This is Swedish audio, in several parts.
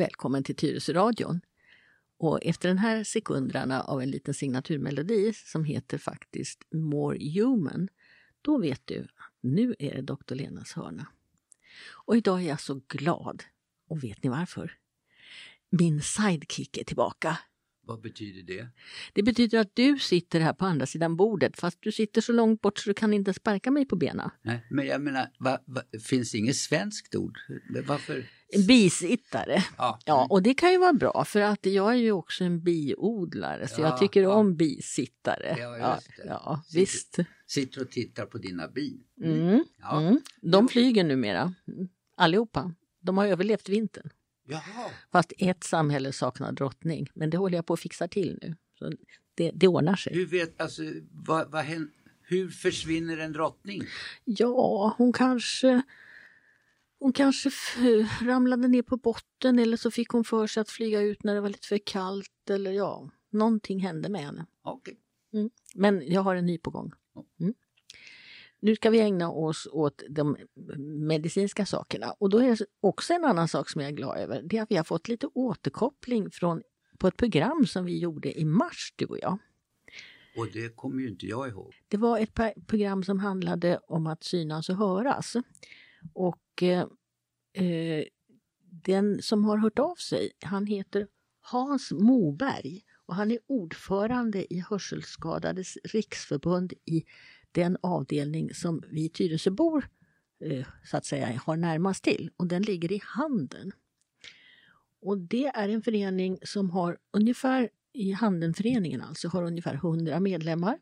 välkommen till Tyresöradion. Och efter den här sekunderna av en liten signaturmelodi som heter faktiskt More Human, då vet du att nu är det Dr. Lenas hörna. Och idag är jag så glad. Och vet ni varför? Min sidekick är tillbaka. Vad betyder det? Det betyder att du sitter här på andra sidan bordet fast du sitter så långt bort så du kan inte sparka mig på benen. Nej, men jag menar, va, va, finns inget svenskt ord? Varför? Bisittare. Ja, Ja, och det kan ju vara bra för att jag är ju också en biodlare så Ja, jag tycker ja. om bisittare. Ja, ja visst. sitter och tittar på dina bin. Mm. Ja. Mm. De flyger numera, Mm. allihopa. De har överlevt vintern. Jaha, Fast ett samhälle saknar drottning, men det håller jag på att fixa till nu. Så det, det ordnar sig. hur vet, alltså, vad, vad hur försvinner en drottning? Ja, hon kanske... Hon kanske ramlade ner på botten eller så fick hon för sig att flyga ut när det var lite för kallt eller ja, någonting hände med henne. Okej. Men jag har en ny på gång. Mm. Nu ska vi ägna oss åt de medicinska sakerna. Och då är det också en annan sak som jag är glad över. Det är att vi har fått lite återkoppling från, på ett program som vi gjorde i mars, du och jag. Och det kommer ju inte jag ihåg. Det var ett program som handlade om att synas och höras. Och eh, eh, den som har hört av sig, han heter Hans Moberg och han är ordförande i Hörselskadades riksförbund i den avdelning som vi Tyresöbor eh, så att säga har närmast till och den ligger i Handen. Och det är en förening som har ungefär, i Handenföreningen alltså, har ungefär 100 medlemmar.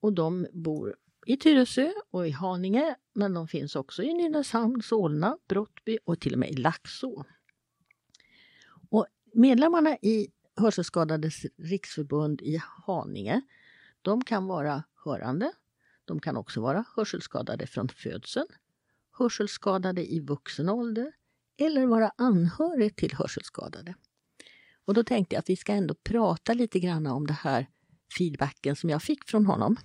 Och de bor i Tyresö och i Haninge, men de finns också i Nynäshamn, Solna, Brottby och till och med i Laxå. Och medlemmarna i Hörselskadades riksförbund i Haninge, de kan vara hörande, de kan också vara hörselskadade från födseln, hörselskadade i vuxen ålder eller vara anhörig till hörselskadade. Och då tänkte jag att vi ska ändå prata lite grann om det här feedbacken som jag fick från honom.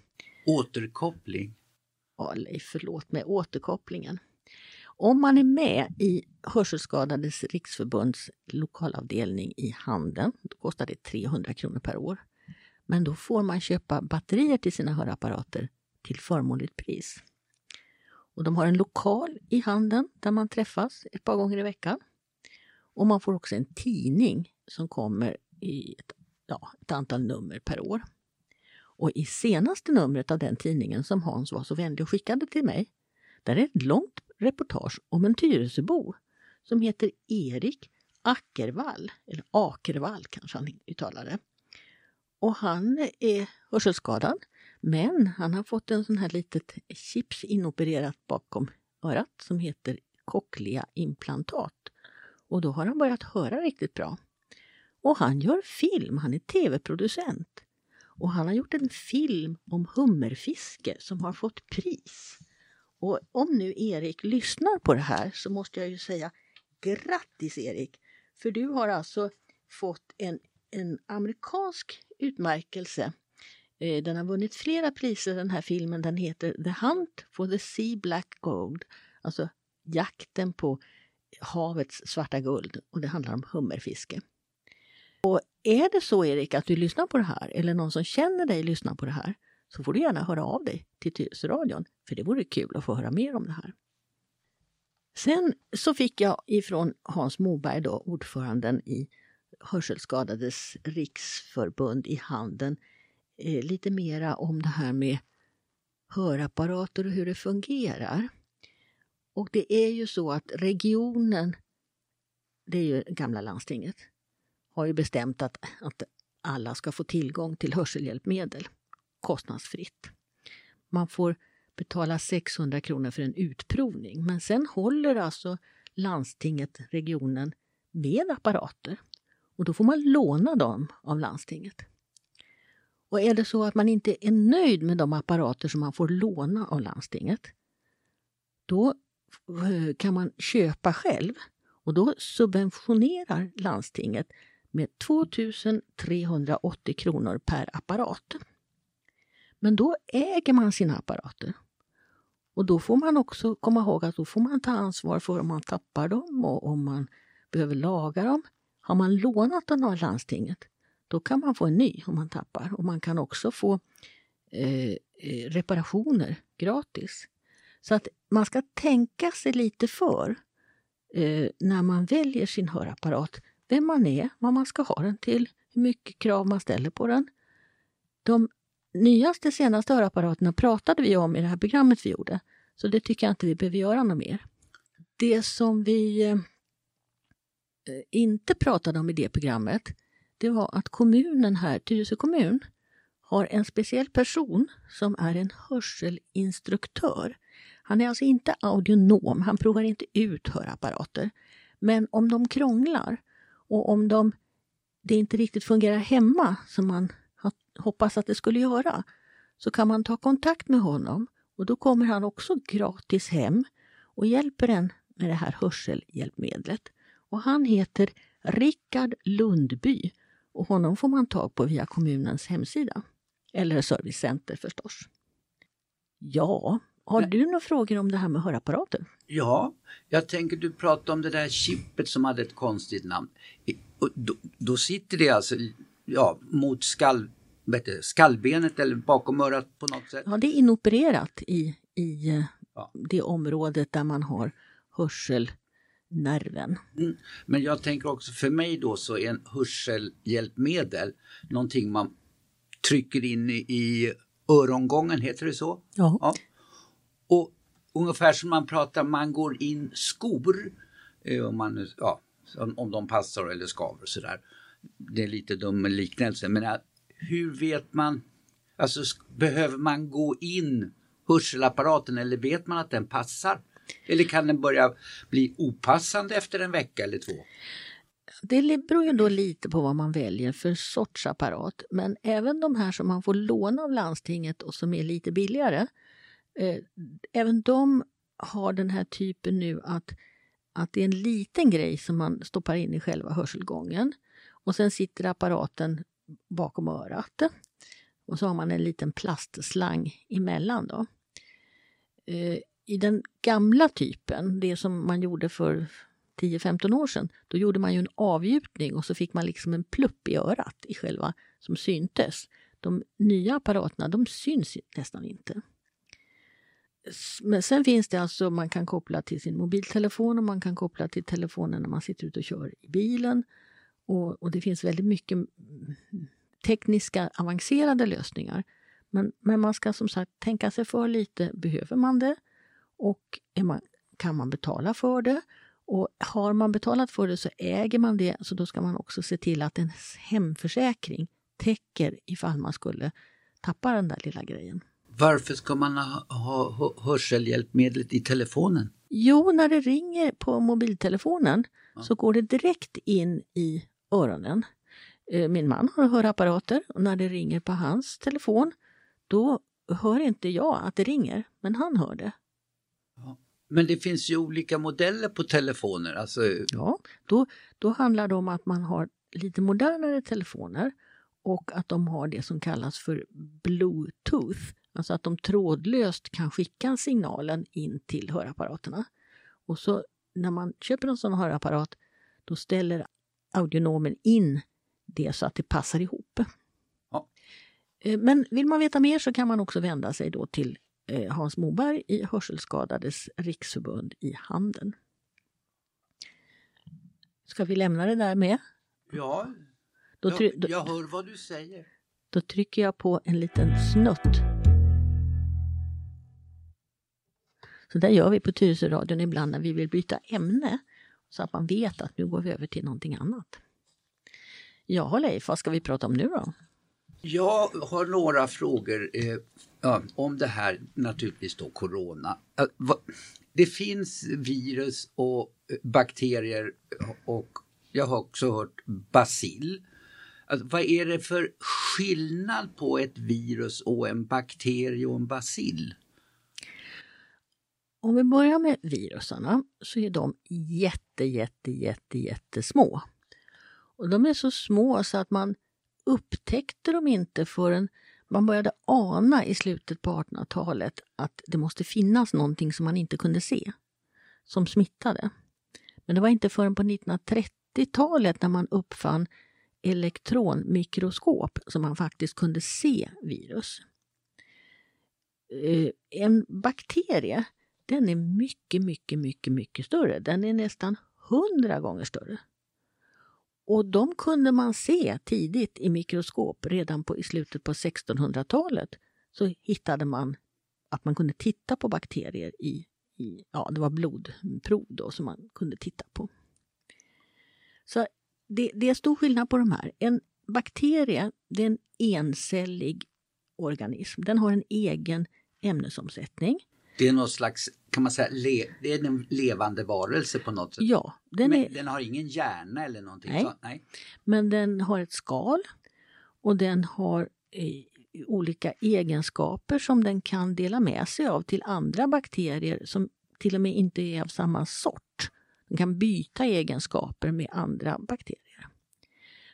Återkoppling. Ja, Leif, förlåt mig, återkopplingen. Om man är med i Hörselskadades riksförbunds lokalavdelning i Handen, då kostar det 300 kronor per år. Men då får man köpa batterier till sina hörapparater till förmånligt pris. Och de har en lokal i Handen där man träffas ett par gånger i veckan. Och man får också en tidning som kommer i ett, ja, ett antal nummer per år. Och i senaste numret av den tidningen som Hans var så vänlig och skickade till mig, där är ett långt reportage om en Tyresöbo som heter Erik Ackervall, eller Akervall kanske han uttalar det. Och han är hörselskadad, men han har fått en sån här litet chips inopererat bakom örat som heter cochlea-implantat. Och då har han börjat höra riktigt bra. Och han gör film, han är tv-producent. Och han har gjort en film om hummerfiske som har fått pris. Och om nu Erik lyssnar på det här så måste jag ju säga grattis Erik! För du har alltså fått en, en amerikansk utmärkelse. Eh, den har vunnit flera priser den här filmen. Den heter The Hunt for the Sea Black Gold. Alltså jakten på havets svarta guld. Och det handlar om hummerfiske. Och är det så Erik att du lyssnar på det här eller någon som känner dig lyssnar på det här så får du gärna höra av dig till Tyresöradion för det vore kul att få höra mer om det här. Sen så fick jag ifrån Hans Moberg, då, ordföranden i Hörselskadades riksförbund i Handen, eh, lite mera om det här med hörapparater och hur det fungerar. Och det är ju så att regionen, det är ju gamla landstinget, har ju bestämt att, att alla ska få tillgång till hörselhjälpmedel kostnadsfritt. Man får betala 600 kronor för en utprovning men sen håller alltså landstinget, regionen, med apparater och då får man låna dem av landstinget. Och är det så att man inte är nöjd med de apparater som man får låna av landstinget, då eh, kan man köpa själv och då subventionerar landstinget med 2 380 kronor per apparat. Men då äger man sina apparater. Och då får man också komma ihåg att då får man ta ansvar för om man tappar dem och om man behöver laga dem. Har man lånat den av landstinget, då kan man få en ny om man tappar. Och man kan också få eh, eh reparationer gratis. Så att man ska tänka sig lite för eh, när man väljer sin hörapparat. Vem man är, vad man ska ha den till, hur mycket krav man ställer på den. De nyaste, senaste hörapparaterna pratade vi om i det här programmet vi gjorde. Så det tycker jag inte vi behöver göra något mer. Det som vi eh, inte pratade om i det programmet, det var att kommunen här, Tyresö kommun, har en speciell person som är en hörselinstruktör. Han är alltså inte audionom, han provar inte ut hörapparater. Men om de krånglar och om de, det inte riktigt fungerar hemma som man hoppas att det skulle göra, så kan man ta kontakt med honom och då kommer han också gratis hem och hjälper en med det här hörselhjälpmedlet. Och han heter Rickard Lundby och honom får man tag på via kommunens hemsida. Eller servicecenter förstås. Ja, har du några frågor om det här med hörapparater? Ja, jag tänker du pratade om det där chippet som hade ett konstigt namn. Då, då sitter det alltså ja, mot skall, du, skallbenet eller bakom örat på något sätt? Ja, det är inopererat i, i eh, ja. det området där man har hörselnerven. Mm. Men jag tänker också för mig då så är en hörselhjälpmedel någonting man trycker in i, i örongången, heter det så? Ja. ja. Och ungefär som man pratar, man går in skor, eh, om, man, ja, om de passar eller skaver och sådär. Det är lite dum liknelse, men äh, hur vet man, alltså behöver man gå in hörselapparaten eller vet man att den passar? Eller kan den börja bli opassande efter en vecka eller två? Det beror ju då lite på vad man väljer för sorts apparat. Men även de här som man får låna av landstinget och som är lite billigare, eh, även de har den här typen nu att, att det är en liten grej som man stoppar in i själva hörselgången. Och sen sitter apparaten bakom örat. Och så har man en liten plastslang emellan. Då. Eh, I den gamla typen, det som man gjorde för 10-15 år sedan, då gjorde man ju en avgjutning och så fick man liksom en plupp i örat i själva som syntes. De nya apparaterna, de syns nästan inte. Men sen finns det alltså, man kan koppla till sin mobiltelefon och man kan koppla till telefonen när man sitter ute och kör i bilen. Och, och det finns väldigt mycket mm, tekniska avancerade lösningar. Men, men man ska som sagt tänka sig för lite. Behöver man det? Och man, kan man betala för det? Och har man betalat för det så äger man det, så då ska man också se till att ens hemförsäkring täcker ifall man skulle tappa den där lilla grejen. Varför ska man ha, ha hörselhjälpmedlet i telefonen? Jo, när det ringer på mobiltelefonen ja. så går det direkt in i öronen. Eh, min man har hörapparater och när det ringer på hans telefon då hör inte jag att det ringer, men han hör det. Ja. Men det finns ju olika modeller på telefoner. Alltså... Ja, då, då handlar det om att man har lite modernare telefoner och att de har det som kallas för Bluetooth. Alltså att de trådlöst kan skicka signalen in till hörapparaterna. Och så när man köper en sån hörapparat då ställer audionomen in det så att det passar ihop. Ja. Eh, men vill man veta mer så kan man också vända sig då till eh, Hans Moberg i Hörselskadades riksförbund i Handen. Ska vi lämna det där med? Ja, då jag, jag hör vad du säger. Då trycker jag på en liten snutt. Så där gör vi på Tyresöradion ibland när vi vill byta ämne så att man vet att nu går vi över till någonting annat. Ja, Leif, vad ska vi prata om nu då? Jag har några frågor eh, ja, om det här, naturligtvis då corona. Eh, det finns virus och eh, bakterier och jag har också hört bacill. Alltså, vad är det för skillnad på ett virus och en bakterie och en bacill? Om vi börjar med virusarna så är de jätte, jätte, jätte, jättesmå. Och de är så små så att man upptäckte dem inte förrän man började ana i slutet på 1800-talet att det måste finnas någonting som man inte kunde se, som smittade. Men det var inte förrän på 1930-talet när man uppfann elektronmikroskop som man faktiskt kunde se virus. Eh, en bakterie, den är mycket, mycket, mycket, mycket större. Den är nästan hundra gånger större. Och de kunde man se tidigt i mikroskop. Redan på, i slutet på 1600-talet så hittade man att man kunde titta på bakterier i, i ja, det var blodprov då som man kunde titta på. Så det, det är stor skillnad på de här. En bakterie det är en encellig organism. Den har en egen ämnesomsättning. Det är något slags, kan man säga, le, det är en levande varelse på något sätt? Ja. Den, Men är, den har ingen hjärna eller någonting Nej. sånt? Nej. men den har ett skal och den har eh, olika egenskaper som den kan dela med sig av till andra bakterier som till och med inte är av samma sort. Den kan byta egenskaper med andra bakterier.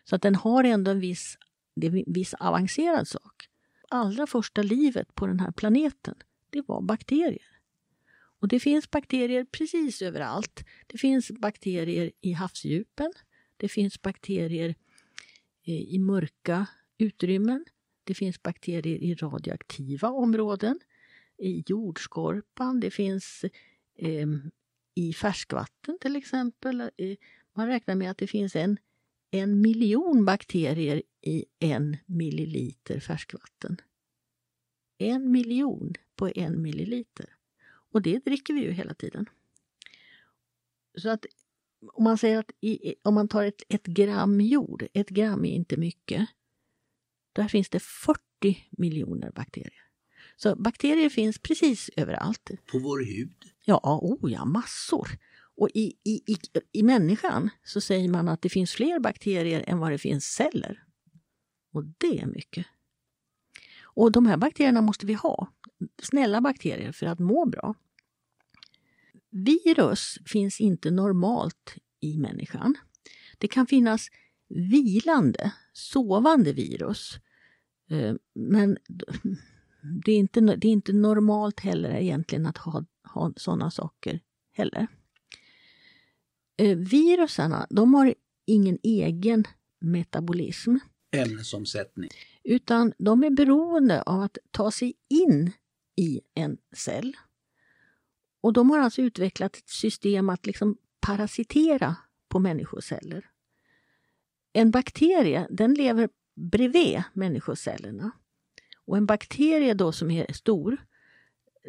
Så att den har ändå en viss, det är en viss avancerad sak. Allra första livet på den här planeten, det var bakterier. Och det finns bakterier precis överallt. Det finns bakterier i havsdjupen. Det finns bakterier eh, i mörka utrymmen. Det finns bakterier i radioaktiva områden, i jordskorpan, det finns eh, i färskvatten till exempel. Eh, man räknar med att det finns en, en miljon bakterier i en milliliter färskvatten. En miljon på en milliliter. Och det dricker vi ju hela tiden. Så att om man säger att i, om man tar ett, ett gram jord, ett gram är inte mycket. Där finns det 40 miljoner bakterier. Så bakterier finns precis överallt. På vår hud? Ja, oh ja, massor. Och i, i, i, i människan så säger man att det finns fler bakterier än vad det finns celler. Och det är mycket. Och de här bakterierna måste vi ha. Snälla bakterier för att må bra. Virus finns inte normalt i människan. Det kan finnas vilande, sovande virus. Eh, men det är inte, det är inte normalt heller egentligen att ha, ha sådana saker heller. Eh, virusarna, de har ingen egen metabolism Ämnesomsättning? Utan de är beroende av att ta sig in i en cell. Och de har alltså utvecklat ett system att liksom parasitera på människoceller. En bakterie den lever bredvid människocellerna. Och en bakterie då som är stor,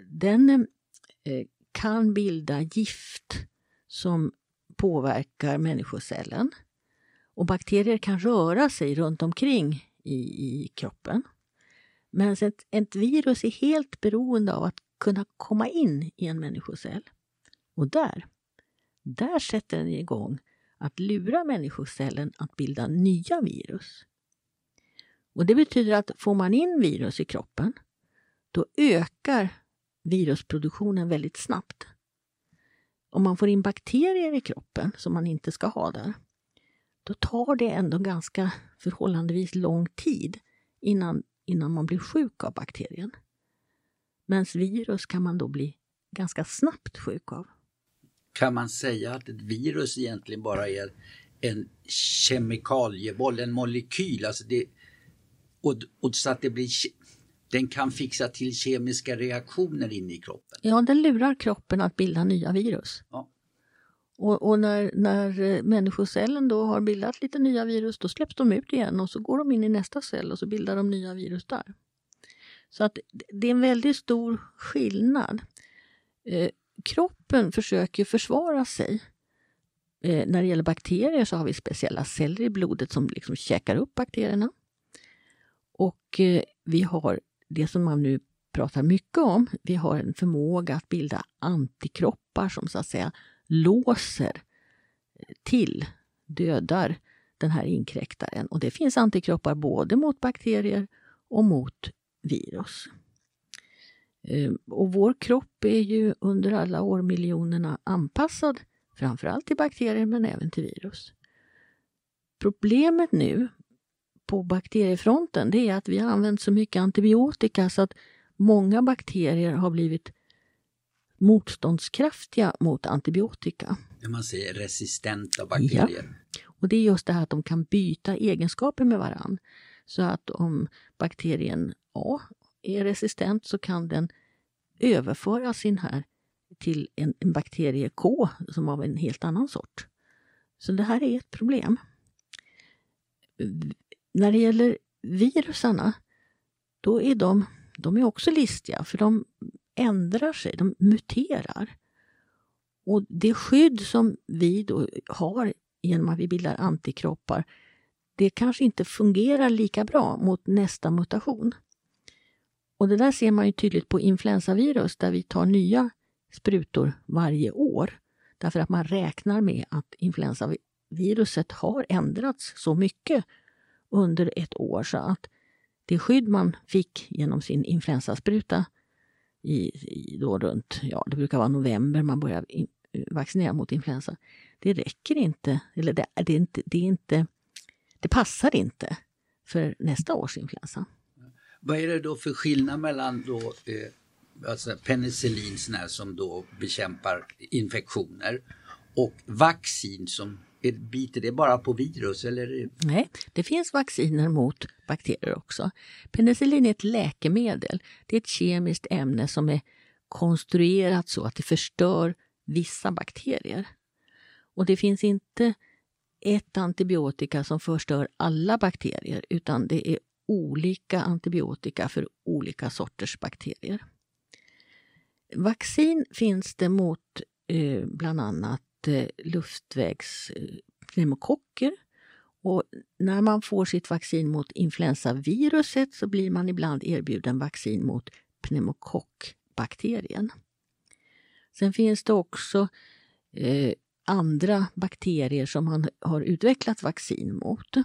den eh, kan bilda gift som påverkar människocellen. Och bakterier kan röra sig runt omkring i, i kroppen. Men ett, ett virus är helt beroende av att kunna komma in i en människocell. Och där, där sätter den igång att lura människocellen att bilda nya virus. Och det betyder att får man in virus i kroppen, då ökar virusproduktionen väldigt snabbt. Om man får in bakterier i kroppen som man inte ska ha där, då tar det ändå ganska förhållandevis lång tid innan, innan man blir sjuk av bakterien. Men virus kan man då bli ganska snabbt sjuk av. Kan man säga att ett virus egentligen bara är en kemikalieboll, en molekyl? Alltså det, och, och så att det blir, den kan fixa till kemiska reaktioner inne i kroppen. Ja, den lurar kroppen att bilda nya virus. Ja. Och, och när, när eh, människocellen då har bildat lite nya virus, då släpps de ut igen och så går de in i nästa cell och så bildar de nya virus där. Så att det är en väldigt stor skillnad. Eh, kroppen försöker försvara sig. Eh, när det gäller bakterier så har vi speciella celler i blodet som liksom käkar upp bakterierna. Och eh, vi har det som man nu pratar mycket om. Vi har en förmåga att bilda antikroppar som så att säga låser till, dödar den här inkräktaren. Och det finns antikroppar både mot bakterier och mot virus. Ehm, och vår kropp är ju under alla årmiljonerna anpassad framförallt till bakterier men även till virus. Problemet nu på bakteriefronten det är att vi har använt så mycket antibiotika så att många bakterier har blivit motståndskraftiga mot antibiotika. när man säger resistenta bakterier. Ja. Och det är just det här att de kan byta egenskaper med varann. Så att om bakterien A är resistent så kan den överföra sin här till en, en bakterie K som av en helt annan sort. Så det här är ett problem. När det gäller virusarna, då är de, de är också listiga för de ändrar sig, de muterar. Och det skydd som vi då har genom att vi bildar antikroppar, det kanske inte fungerar lika bra mot nästa mutation. Och det där ser man ju tydligt på influensavirus där vi tar nya sprutor varje år. Därför att man räknar med att influensaviruset har ändrats så mycket under ett år så att det skydd man fick genom sin influensaspruta i, i då runt, ja det brukar vara november man börjar in, eh, vaccinera mot influensa. Det räcker inte, eller det, det, är inte, det är inte, det passar inte för nästa års influensa. Vad är det då för skillnad mellan då, eh, alltså penicillin som då bekämpar infektioner och vaccin som biter det bara på virus? Eller? Nej, det finns vacciner mot bakterier också. Penicillin är ett läkemedel. Det är ett kemiskt ämne som är konstruerat så att det förstör vissa bakterier. Och det finns inte ett antibiotika som förstör alla bakterier utan det är olika antibiotika för olika sorters bakterier. Vaccin finns det mot eh, bland annat luftvägspneumokocker. Eh, Och när man får sitt vaccin mot influensaviruset så blir man ibland erbjuden vaccin mot pneumokockbakterien. Sen finns det också eh, andra bakterier som man har utvecklat vaccin mot.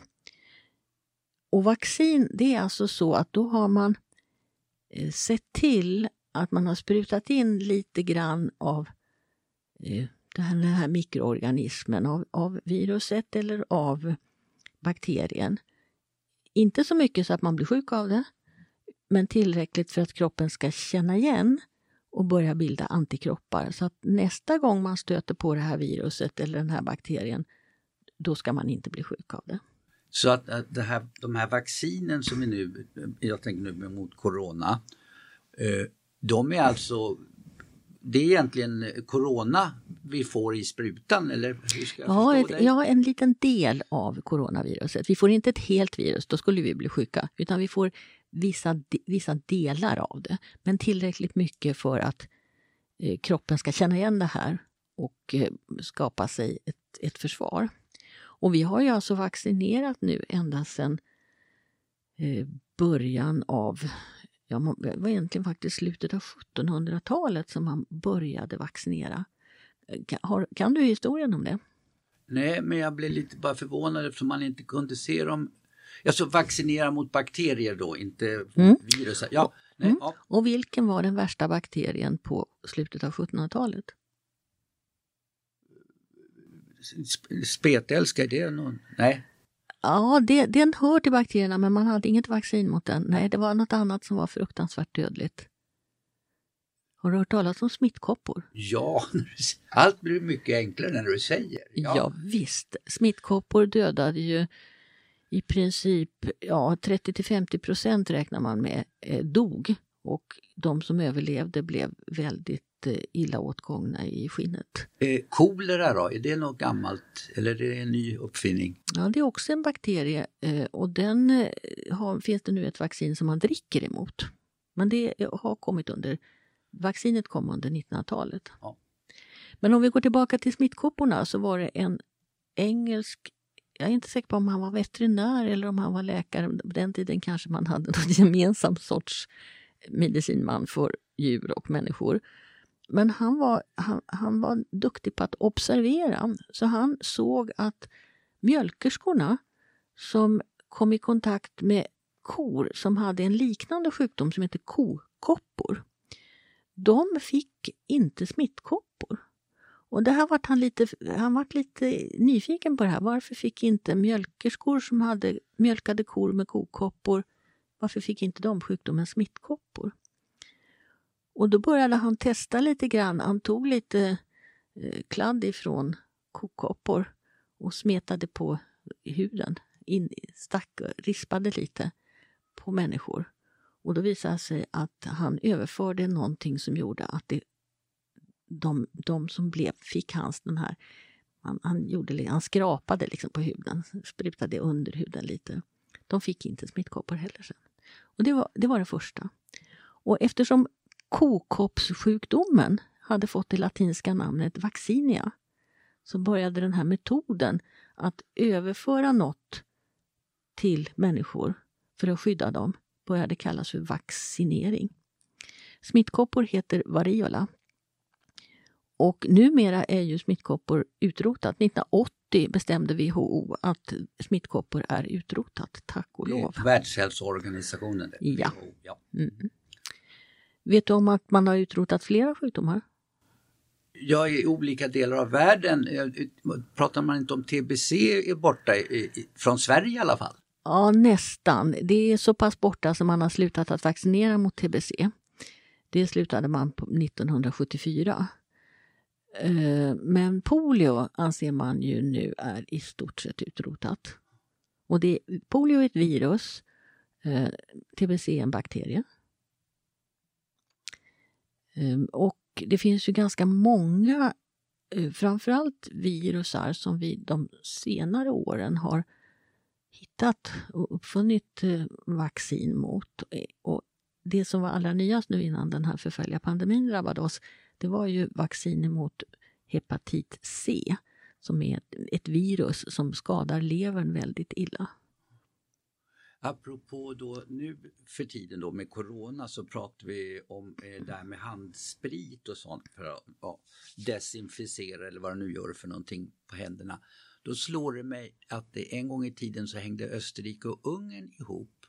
Och vaccin, det är alltså så att då har man eh, sett till att man har sprutat in lite grann av eh, den här, mikroorganismen, av, av viruset eller av bakterien. Inte så mycket så att man blir sjuk av det, men tillräckligt för att kroppen ska känna igen och börja bilda antikroppar. Så att nästa gång man stöter på det här viruset eller den här bakterien, då ska man inte bli sjuk av det. Så att, det här, de här vaccinen som vi nu, jag tänker nu mot Corona, eh, de är alltså det är egentligen corona vi får i sprutan eller hur ska jag ja, ett, ja, en liten del av coronaviruset. Vi får inte ett helt virus, då skulle vi bli sjuka, utan vi får vissa, vissa delar av det. Men tillräckligt mycket för att eh, kroppen ska känna igen det här och eh, skapa sig ett, ett försvar. Och vi har ju alltså vaccinerat nu ända sedan eh, början av, ja, det var egentligen faktiskt slutet av 1700-talet som man började vaccinera. Kan, har, kan du historien om det? Nej, men jag blev lite bara förvånad eftersom man inte kunde se dem. Alltså vaccinera mot bakterier då, inte mm. virus. Ja, nej, mm. ja. Och vilken var den värsta bakterien på slutet av 1700-talet? spetälska, är det någon? Nej? Ja, det, den hör till bakterierna men man hade inget vaccin mot den. Nej, det var något annat som var fruktansvärt dödligt. Har du hört talas om smittkoppor? Ja, allt blir mycket enklare när du säger. Ja, ja visst. Smittkoppor dödade ju i princip ja, 30 till 50 procent räknar man med eh, dog och de som överlevde blev väldigt illa åtgångna i skinnet. Eh, kolera då, är det något gammalt eller är det en ny uppfinning? Ja, det är också en bakterie eh, och den eh, har, finns det nu ett vaccin som man dricker emot. Men det har kommit under, vaccinet kom under 1900-talet. Ja. Men om vi går tillbaka till smittkopporna så var det en engelsk jag är inte säker på om han var veterinär eller om han var läkare. På den tiden kanske man hade någon gemensam sorts medicinman för djur och människor. Men han var, han, han var duktig på att observera, så han såg att mjölkerskorna som kom i kontakt med kor som hade en liknande sjukdom som heter kokoppor, de fick inte smittkoppor. Och det här vart han lite, han vart lite nyfiken på det här. Varför fick inte mjölkerskor som hade mjölkade kor med kokoppor, varför fick inte de sjukdomen smittkoppor? Och då började han testa lite grann. Han tog lite eh, kladd ifrån kokoppor och smetade på huden, in, stack, rispade lite på människor. Och då visade det sig att han överförde någonting som gjorde att det, de, de som blev, fick hans den här han, han, gjorde, han skrapade liksom på huden, sprutade under huden lite. De fick inte smittkoppor heller sen. Och det var, det var det första. Och eftersom kokoppssjukdomen hade fått det latinska namnet vaccinia så började den här metoden att överföra något till människor för att skydda dem började kallas för vaccinering. Smittkoppor heter variola. Och numera är ju smittkoppor utrotat. 1980 bestämde WHO att smittkoppor är utrotat, tack och lov. Världshälsoorganisationen. Ja. ja. Mm. Vet du om att man har utrotat flera sjukdomar? Ja, i olika delar av världen. Pratar man inte om TBC är borta i, från Sverige i alla fall? Ja, nästan. Det är så pass borta som man har slutat att vaccinera mot TBC. Det slutade man på 1974. Eh, men polio anser man ju nu är i stort sett utrotat. Och det, polio är ett virus, eh, TBC är en bakterie. Ehm, och det finns ju ganska många, eh, framförallt virusar som vi de senare åren har hittat och uppfunnit eh, vaccin mot. E, och det som var allra nyast nu innan den här förfärliga pandemin drabbade oss, det var ju vaccin mot hepatit C som är ett, virus som skadar levern väldigt illa. Apropå då nu för tiden då med Corona så pratar vi om eh, det här med handsprit och sånt för att ja, desinficera eller vad det nu gör för någonting på händerna. Då slår det mig att det en gång i tiden så hängde Österrike och Ungern ihop.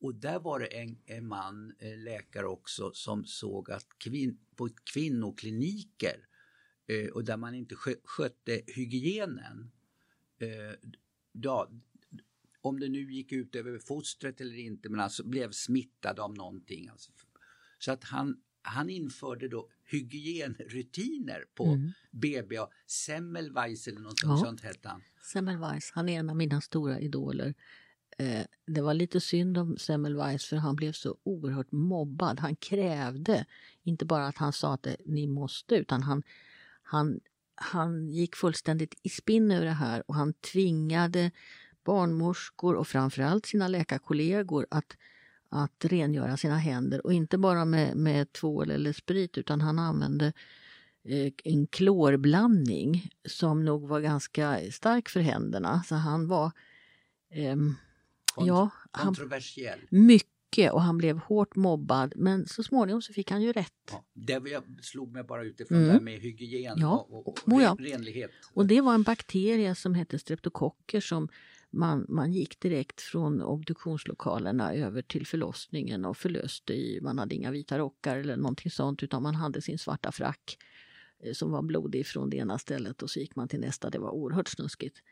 Och där var det en, en man, eh, läkare också, som såg att kvin, på kvinnokliniker eh, och där man inte skötte hygienen. Eh, ja, om det nu gick ut över fostret eller inte, men alltså blev smittad av någonting. Alltså. Så att han, han införde då hygienrutiner på mm. BB. Semmelweis eller något ja. sånt hette han. Semmelweis, han är en av mina stora idoler. Eh, det var lite synd om Semmelweis för han blev så oerhört mobbad. Han krävde inte bara att han sa att ni måste utan han, han, han gick fullständigt i spinn över det här och han tvingade barnmorskor och framförallt sina läkarkollegor att, att rengöra sina händer och inte bara med, med tvål eller sprit utan han använde eh, en klorblandning som nog var ganska stark för händerna. Så han var eh, Kont ja, kontroversiell. mycket och han blev hårt mobbad men så småningom så fick han ju rätt. Ja, det slog mig bara utifrån mm. det här med hygien ja. och, och, och renlighet. Och det var en bakterie som hette streptokocker som man, man gick direkt från obduktionslokalerna över till förlossningen och förlöste i, man hade inga vita rockar eller någonting sånt utan man hade sin svarta frack eh, som var blodig från det ena stället och så gick man till nästa. Det var oerhört snuskigt.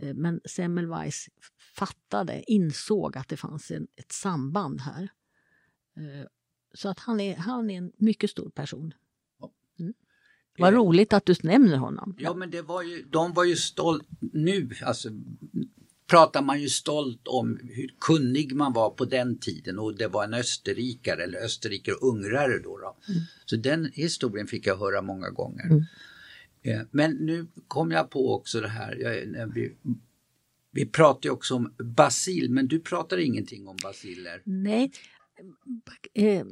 Eh, men Semmelweis fattade, insåg att det fanns en, ett samband här. Eh, så att han är, han är en mycket stor person. Mm. Vad roligt att du nämner honom. Ja, men det var ju, de var ju stolt nu, alltså pratar man ju stolt om hur kunnig man var på den tiden och det var en österrikare eller österrikare ungrare då. då. Mm. Så den historien fick jag höra många gånger. Mm. Eh, men nu kom jag på också det här, jag, vi, vi pratar ju också om basil men du pratar ingenting om basiller. Nej, eh,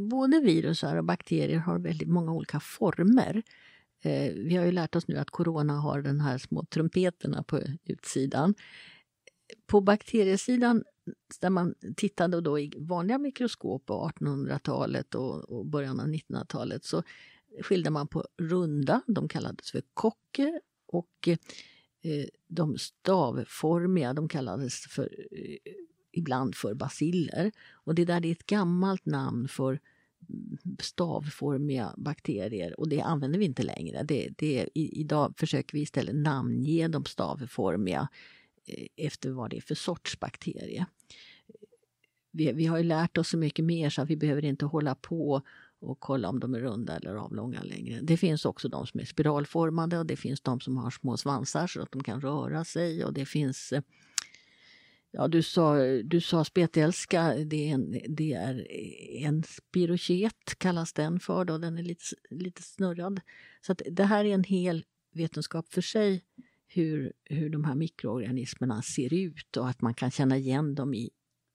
både virusar och bakterier har väldigt många olika former. Eh, vi har ju lärt oss nu att corona har den här små trumpeterna på utsidan. På bakteriesidan, där man tittade då i vanliga mikroskop på 1800-talet och, och början av 1900-talet så skilde man på runda, de kallades för kocker, och eh, de stavformiga, de kallades för, eh, ibland för basiller. Och det där är ett gammalt namn för stavformiga bakterier och det använder vi inte längre. Det, det, i, idag försöker vi istället namnge de stavformiga eh, efter vad det är för sorts bakterie. Vi, vi har ju lärt oss så mycket mer så att vi behöver inte hålla på och kolla om de är runda eller avlånga längre. Det finns också de som är spiralformade och det finns de som har små svansar så att de kan röra sig och det finns eh, Ja, du sa, du sa spetälska, det är en, det är en spiroket kallas den för då, den är lite, lite snurrad. Så att det här är en hel vetenskap för sig hur, hur de här mikroorganismerna ser ut och att man kan känna igen dem i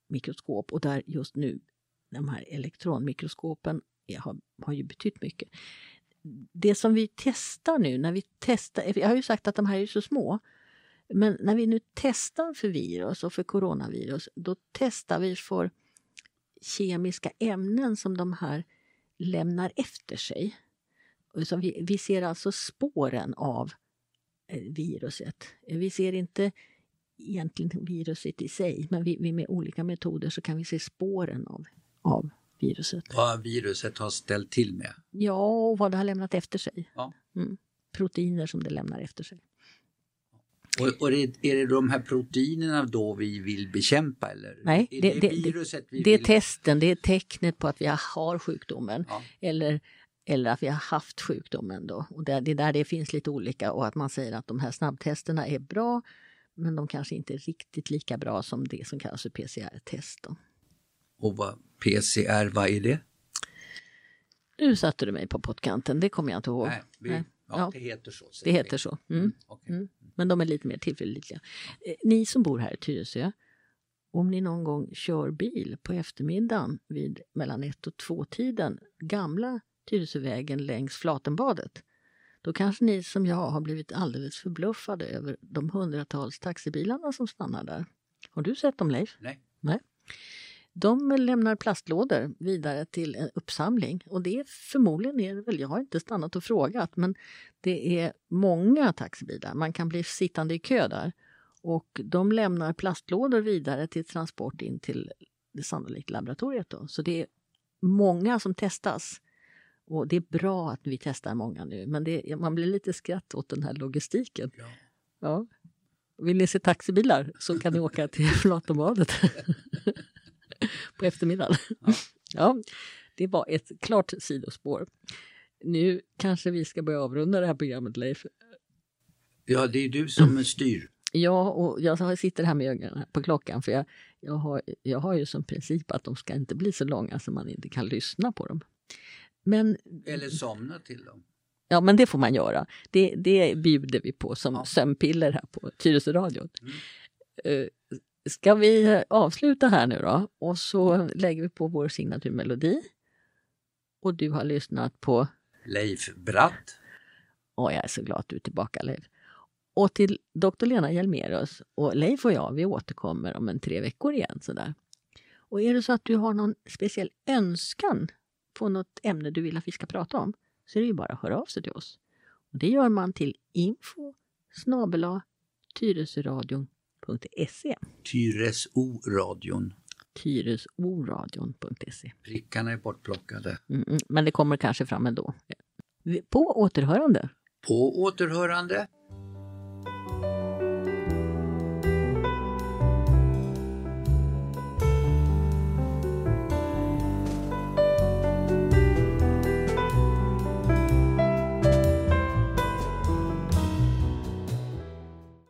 mikroskop och där just nu de här elektronmikroskopen har, har ju betytt mycket. Det som vi testar nu när vi testar, jag har ju sagt att de här är så små, men när vi nu testar för virus och för coronavirus, då testar vi för kemiska ämnen som de här lämnar efter sig. Så vi, vi ser alltså spåren av eh, viruset. Vi ser inte egentligen viruset i sig, men vi, vi med olika metoder så kan vi se spåren av, av viruset. Vad viruset har ställt till med? Ja, och vad det har lämnat efter sig. Ja. Mm. Proteiner som det lämnar efter sig. Och, och är, det, är det de här proteinerna då vi vill bekämpa? Eller? Nej, det, det, det, det är testen, det är tecknet på att vi har sjukdomen. Ja. Eller, eller att vi har haft sjukdomen. Då. Och det, är där det finns lite olika och att man säger att de här snabbtesterna är bra men de kanske inte är riktigt lika bra som det som kallas för PCR-test. Då. Och vad, PCR, vad är det? Nu satte du mig på pottkanten, det kommer jag inte ihåg. Nej, vi. Ja, Ja. det heter så. Det heter så. Mm. Okej. Mm. Men de är lite mer tillförlitliga. Eh, Ni som bor här i Tyresö, om ni någon gång kör bil på eftermiddagen vid mellan ett och två tiden gamla Tyresövägen längs Flatenbadet, då kanske ni som jag har blivit alldeles förbluffade över de hundratals taxibilarna som stannar där. Har du sett dem Leif? Nej. Nej. De lämnar plastlådor vidare till en uppsamling och det är förmodligen är det väl, jag har inte stannat och frågat, men det är många taxibilar. Man kan bli sittande i kö där och de lämnar plastlådor vidare till transport in till det sannolikt laboratoriet. Då. Så det är många som testas. Och det är bra att vi testar många nu, men det, man blir lite skratt åt den här logistiken. Ja. Ja. Vill ni se taxibilar så kan ni åka till Flatenbadet på eftermiddagen. Ja. Ja, det var ett klart sidospår. Nu kanske vi ska börja avrunda det här programmet, Leif. ja, det är du som styr. Ja, och jag sitter här med ögonen på klockan för jag, jag, har, jag har ju som princip att de ska inte bli så långa så man inte kan lyssna på dem. Men, Eller somna till dem. ja, men det får man göra. Det, det bjuder vi på som Ja. sömnpiller här på Tyresöradion. Mm. Ska vi avsluta här nu då? Och så lägger vi på vår signaturmelodi. Och du har lyssnat på Leif Bratt. Åh, jag är så glad att du är tillbaka Leif. Och till doktor Lena Hjelmerus och Leif och jag, vi återkommer om en tre veckor igen. Sådär. Och är det så att du har någon speciell önskan på något ämne du vill att vi ska prata om så är det ju bara att höra av sig till oss. Och det gör man till info snabela tyresöradion.se Tyreso-radion. tyresoradion.se Prickarna är bortplockade. mm, Men det kommer kanske fram ändå. På återhörande! På återhörande.